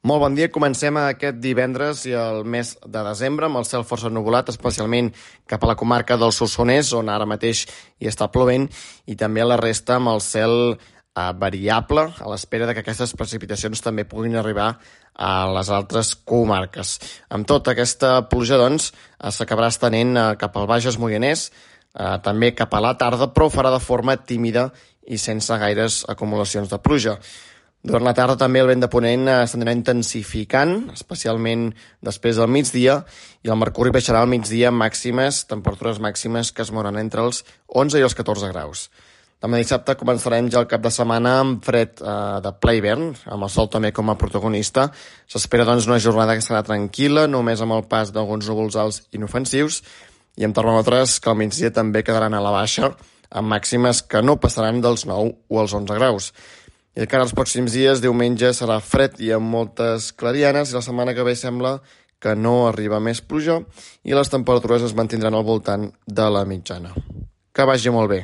Molt bon dia. Comencem aquest divendres i el mes de desembre amb el cel força nuvolat, especialment cap a la comarca del Solsonès, on ara mateix hi està plovent, i també a la resta amb el cel eh, variable, a l'espera de que aquestes precipitacions també puguin arribar a les altres comarques. Amb tota aquesta pluja, doncs, eh, s'acabarà estenent eh, cap al Bages Moianès, eh, també cap a la tarda, però farà de forma tímida i sense gaires acumulacions de pluja. Durant la tarda també el vent de ponent s'anirà intensificant, especialment després del migdia, i el mercuri baixarà al migdia amb màximes, temperatures màximes que es mouran entre els 11 i els 14 graus. Demà dissabte començarem ja el cap de setmana amb fred eh, de ple hivern, amb el sol també com a protagonista. S'espera doncs una jornada que serà tranquil·la, només amb el pas d'alguns núvols alts inofensius, i amb termòmetres que al migdia també quedaran a la baixa, amb màximes que no passaran dels 9 o els 11 graus. I encara els pròxims dies, diumenge, serà fred i amb moltes clarianes i la setmana que ve sembla que no arriba més pluja i les temperatures es mantindran al voltant de la mitjana. Que vagi molt bé.